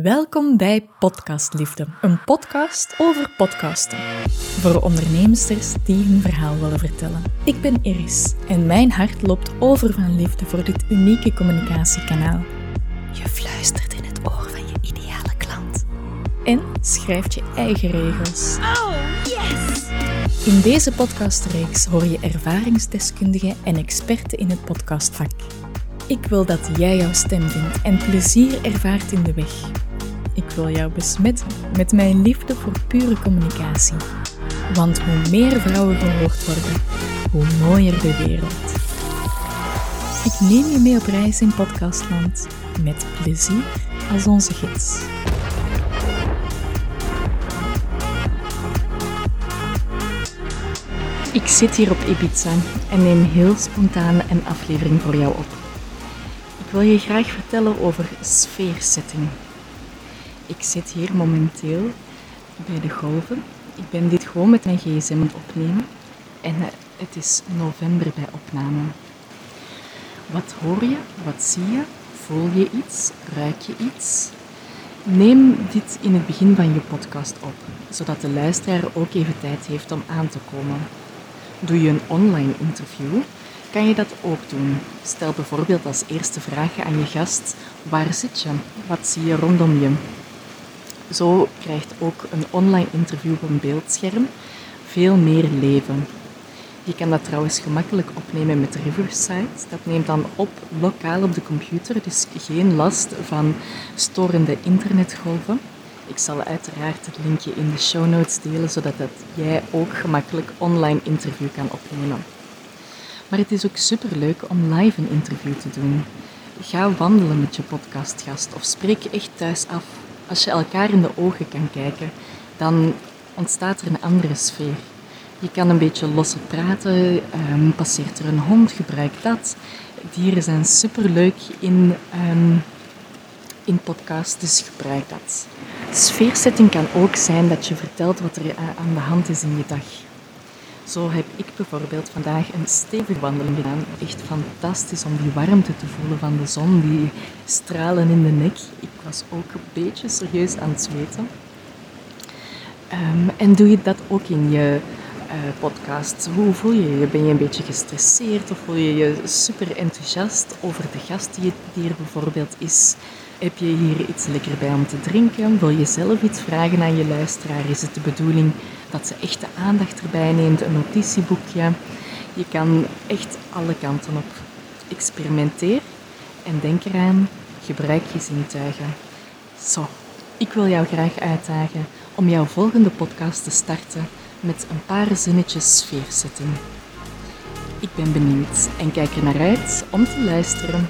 Welkom bij Podcastliefde, een podcast over podcasten. Voor ondernemsters die hun verhaal willen vertellen. Ik ben Iris en mijn hart loopt over van liefde voor dit unieke communicatiekanaal. Je fluistert in het oor van je ideale klant. En schrijft je eigen regels. Oh, yes! In deze podcastreeks hoor je ervaringsdeskundigen en experten in het podcastvak. Ik wil dat jij jouw stem vindt en plezier ervaart in de weg. Ik wil jou besmetten met mijn liefde voor pure communicatie. Want hoe meer vrouwen gehoord worden, hoe mooier de wereld. Ik neem je mee op reis in podcastland met plezier als onze gids. Ik zit hier op Ibiza en neem heel spontaan een aflevering voor jou op. Wil je graag vertellen over sfeersetting. Ik zit hier momenteel bij de golven. Ik ben dit gewoon met mijn gsm aan het opnemen. En eh, het is november bij opname. Wat hoor je? Wat zie je? Voel je iets? Ruik je iets? Neem dit in het begin van je podcast op, zodat de luisteraar ook even tijd heeft om aan te komen. Doe je een online interview, kan je dat ook doen. Stel bijvoorbeeld als eerste vraag aan je gast: waar zit je? Wat zie je rondom je? Zo krijgt ook een online interview op een beeldscherm veel meer leven. Je kan dat trouwens gemakkelijk opnemen met Riverside. Dat neemt dan op lokaal op de computer, dus geen last van storende internetgolven. Ik zal uiteraard het linkje in de show notes delen, zodat dat jij ook gemakkelijk online interview kan opnemen. Maar het is ook super leuk om live een interview te doen. Ga wandelen met je podcastgast of spreek echt thuis af. Als je elkaar in de ogen kan kijken, dan ontstaat er een andere sfeer. Je kan een beetje losser praten, um, passeert er een hond, gebruik dat. Dieren zijn super leuk in, um, in podcasts, dus gebruik dat. Sfeersetting kan ook zijn dat je vertelt wat er aan de hand is in je dag. Zo heb ik bijvoorbeeld vandaag een stevige wandeling gedaan. Echt fantastisch om die warmte te voelen van de zon, die stralen in de nek. Ik was ook een beetje serieus aan het zweten. Um, en doe je dat ook in je uh, podcast? Hoe voel je je? Ben je een beetje gestresseerd of voel je je super enthousiast over de gast die, die er bijvoorbeeld is? Heb je hier iets lekker bij om te drinken? Wil je zelf iets vragen aan je luisteraar? Is het de bedoeling dat ze echt de aandacht erbij neemt? Een notitieboekje? Je kan echt alle kanten op. Experimenteer en denk eraan, gebruik je zintuigen. Zo, ik wil jou graag uitdagen om jouw volgende podcast te starten met een paar zinnetjes sfeerzetting. Ik ben benieuwd en kijk er naar uit om te luisteren.